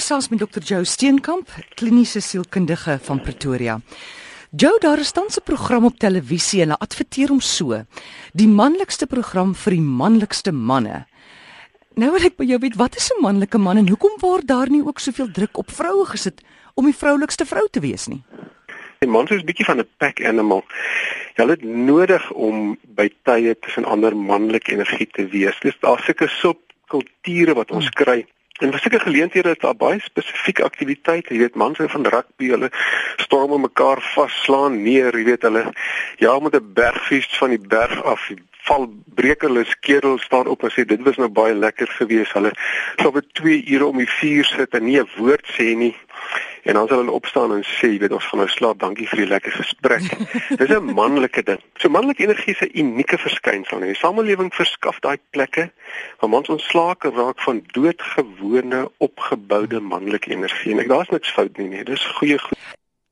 gesels met Dr. Joe Steenkamp, kliniese sielkundige van Pretoria. Joe, daar is tans 'n program op televisie en hulle adverteer hom so: die manlikste program vir die manlikste manne. Nou wil ek by jou weet, wat is 'n manlike man en hoekom word daar nie ook soveel druk op vroue gesit om die vroulikste vrou te wees nie? Die mans is 'n bietjie van 'n pack animal. Hulle het nodig om by tye tussen ander manlike energie te wees. Dis daar seker subkulture wat ons hmm. kry. En vir sulke geleenthede is daar baie spesifieke aktiwiteite. Jy weet, mans hou van rugby, hulle storm mekaar vaslaan neer, jy weet hulle ja, met 'n bergfees van die berg af, val breek hulle skedel staan op en sê dit was nou baie lekker geweest. Hulle sou vir 2 ure om die vuur sit en nie 'n woord sê nie. En dan sal hulle opstaan en sê, jy weet ons gaan nou slaap, dankie vir die lekker gesprek. Dis 'n manlike ding. So manlike energie is 'n unieke verskynsel. Die samelewing verskaf daai plekke waar mans ontslaak raak van doodgewone opgeboude manlike energie. En ek daar's niks fout nie, nee. Dis goeie goed.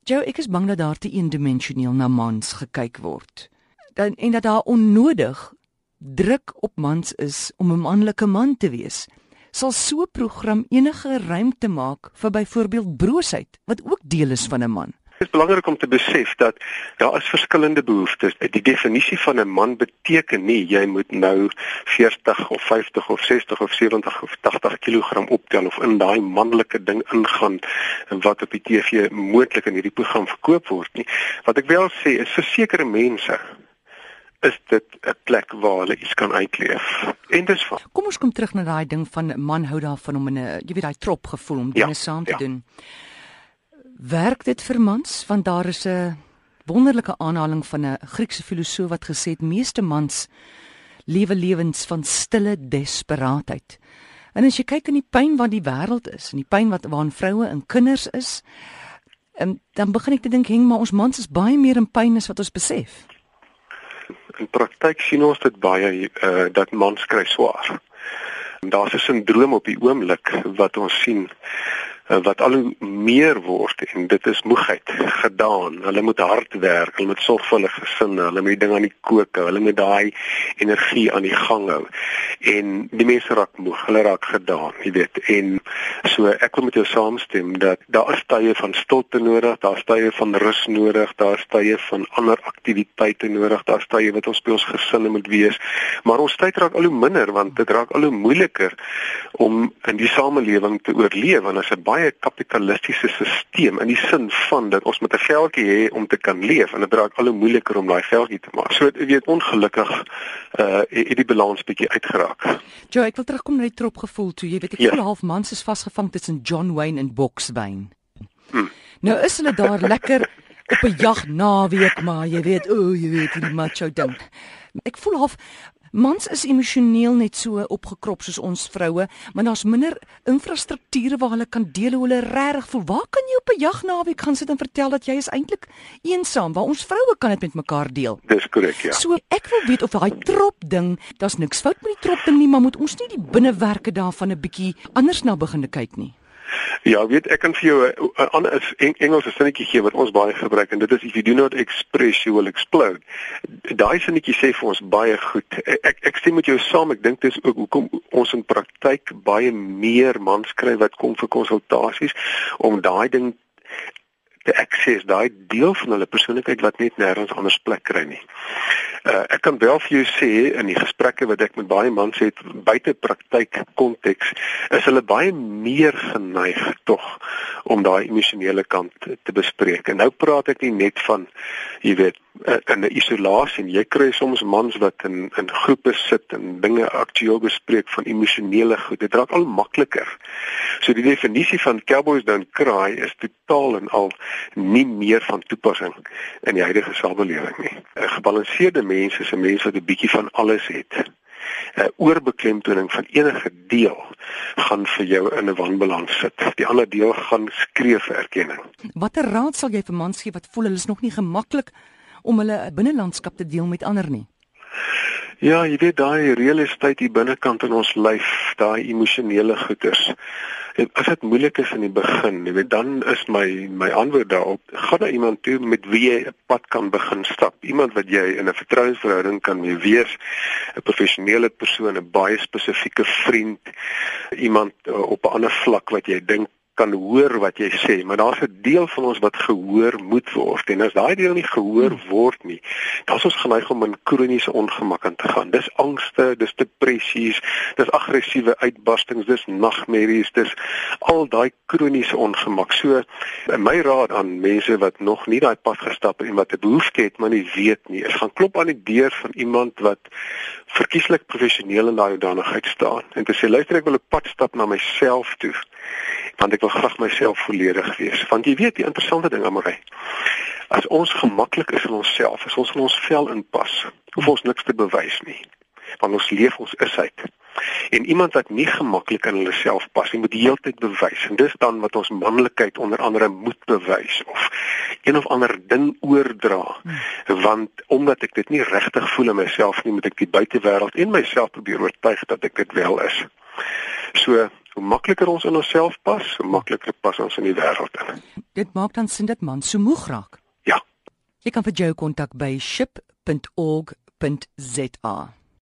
Joe, ek is bang dat daar te eendimensioneel na mans gekyk word. Dan en dat daar onnodig druk op mans is om 'n manlike man te wees sal so 'n program enige ruimte maak vir byvoorbeeld broosheid wat ook deel is van 'n man. Dit is belangrik om te besef dat daar is verskillende behoeftes. Die definisie van 'n man beteken nie jy moet nou 40 of 50 of 60 of 70 of 80 kg optel of in daai manlike ding ingaan wat op die TV moontlik in hierdie program verkoop word nie. Wat ek wel sê is vir sekere mense is dit 'n plek waar hulle iets kan uitleef. En dis van. Kom ons kom terug na daai ding van man hou daarvan om in 'n jy weet daai trop gevoel om dinge ja, saam te ja. doen. Werk dit vir mans want daar is 'n wonderlike aanhaling van 'n Griekse filosoof wat gesê het meeste mans lewe lewens van stille desperaatheid. En as jy kyk in die pyn wat die wêreld is en die pyn wat waarin vroue en kinders is, en dan begin ek te dink hang maar ons mans is baie meer in pyn as wat ons besef in praktyk sien ons dit baie uh, dat mans kry swaar. Daar's 'n sindroom op die oomblik wat ons sien wat al hoe meer word en dit is moegheid gedaan. Hulle moet hard werk, hulle moet sorg vir hulle gesinne, hulle moet dinge aan die kook hou, hulle moet daai energie aan die gang hou. En die mense raak moeg, hulle raak gedaan, jy weet. En so ek wil met jou saamstem dat daar is tye van stilte nodig, daar is tye van rus nodig, daar is tye van ander aktiwiteite nodig, daar is tye wat ons by ons gesinne moet wees. Maar ons tyd raak al hoe minder want dit raak al hoe moeiliker om in die samelewing te oorleef want as baie kapitalistiese stelsel in die sin van dat ons met 'n geldjie hê om te kan leef en dit raak al hoe moeiliker om daai geldjie te maak. So jy weet ongelukkig uh het die balans bietjie uitgeraak. Jo, ek wil terugkom na die trop gevoel toe. Jy weet ek ja. voel half mans is vasgevang tussen John Wayne en Boksbane. Hmm. Nou is hulle daar lekker op 'n jag naweek maar jy weet o, oh, jy weet die macho ding. Ek voel half Mans is emosioneel net so opgekrop soos ons vroue, maar daar's minder infrastrukture waar hulle kan deel hoe hulle regtig voel. Waar kan jy op 'n jagnaweek gaan sit en vertel dat jy is eintlik eensaam, waar ons vroue kan dit met mekaar deel? Dis korrek, ja. So ek wil weet of daai trop ding, daar's niks fout met die trop ding nie, maar moet ons nie die binnewerke daarvan 'n bietjie anders na begin kyk nie? Ja, weet ek kan vir jou 'n ander Engelse sinnetjie gee wat ons baie gebruik en dit is if you do not express you will explode. Daai sinnetjie sê vir ons baie goed. Ek ek stem met jou saam. Ek dink dis ook hoekom ons in praktyk baie meer mans kry wat kom vir konsultasies om daai ding te access, daai deel van hulle persoonlikheid wat net nêrens anders plek kry nie. Uh, ek kan wel vir jou sê in die gesprekke wat ek met baie mans het buite praktyk konteks is hulle baie meer geneig tog om daai emosionele kant te bespreek. En nou praat ek nie net van jy weet in 'n isolasie. Jy kry soms mans wat in in groepe sit en dinge aktueel bespreek van emosionele goed. Dit raak al makliker. So die definisie van cowboys don't cry is totaal en al nie meer van toepassing in die huidige samelewing nie. 'n Gebalanseerde mens is 'n mens wat 'n bietjie van alles het. 'n Oorbeklemtoning van enige deel gaan vir jou in 'n wanbalans sit. Die ander deel gaan skree vir erkenning. Watter raad sal jy vir mans gee wat voel hulle is nog nie gemaklik om hulle binnelandskap te deel met ander nie? Ja, jy weet daai realiteit hier binnekant in ons lyf, daai emosionele goeters. As dit moeilik is in die begin, jy weet dan is my my antwoord daarop, gaan na iemand toe met wie jy 'n pad kan begin stap. Iemand wat jy in 'n vertrouensverhouding kan mee wees, 'n professionele persoon, 'n baie spesifieke vriend, iemand uh, op 'n ander vlak wat jy dink kan hoor wat jy sê, maar daar's 'n deel van ons wat gehoor moet word. En as daai deel nie gehoor word nie, dan is ons geneig om in kroniese ongemak aan te gaan. Dis angste, dis depressies, dis aggressiewe uitbarstings, dis nagmerries, dis al daai kroniese ongemak. So my raad aan mense wat nog nie daai pad gestap het en wat 'n behoefte het maar nie weet nie, is gaan klop aan die deur van iemand wat verkieslik professioneel in daai hoedanigheid staan en te sê luister ek wil 'n pad stap na myself toe want ek wil graag myself volledig wees. Want jy weet die interessante ding Amorey as ons gemaklik is in onsself as ons in ons vel inpas hoef ons niks te bewys nie want ons leef ons is uit. En iemand wat nie gemaklik in hulle self pas nie moet die hele tyd bewys. En dis dan wat ons manlikheid onder andere moet bewys of een of ander ding oordra. Hmm. want omdat ek dit nie regtig voel in myself nie moet ek die buitewêreld en myself probeer oortuig dat ek dit wel is. So hoe makliker ons in onsself pas hoe makliker pas ons in die wêreld in. Dit maak dan sin dit man so moeg raak. Ja. Jy kan vir jou kontak by ship.org.za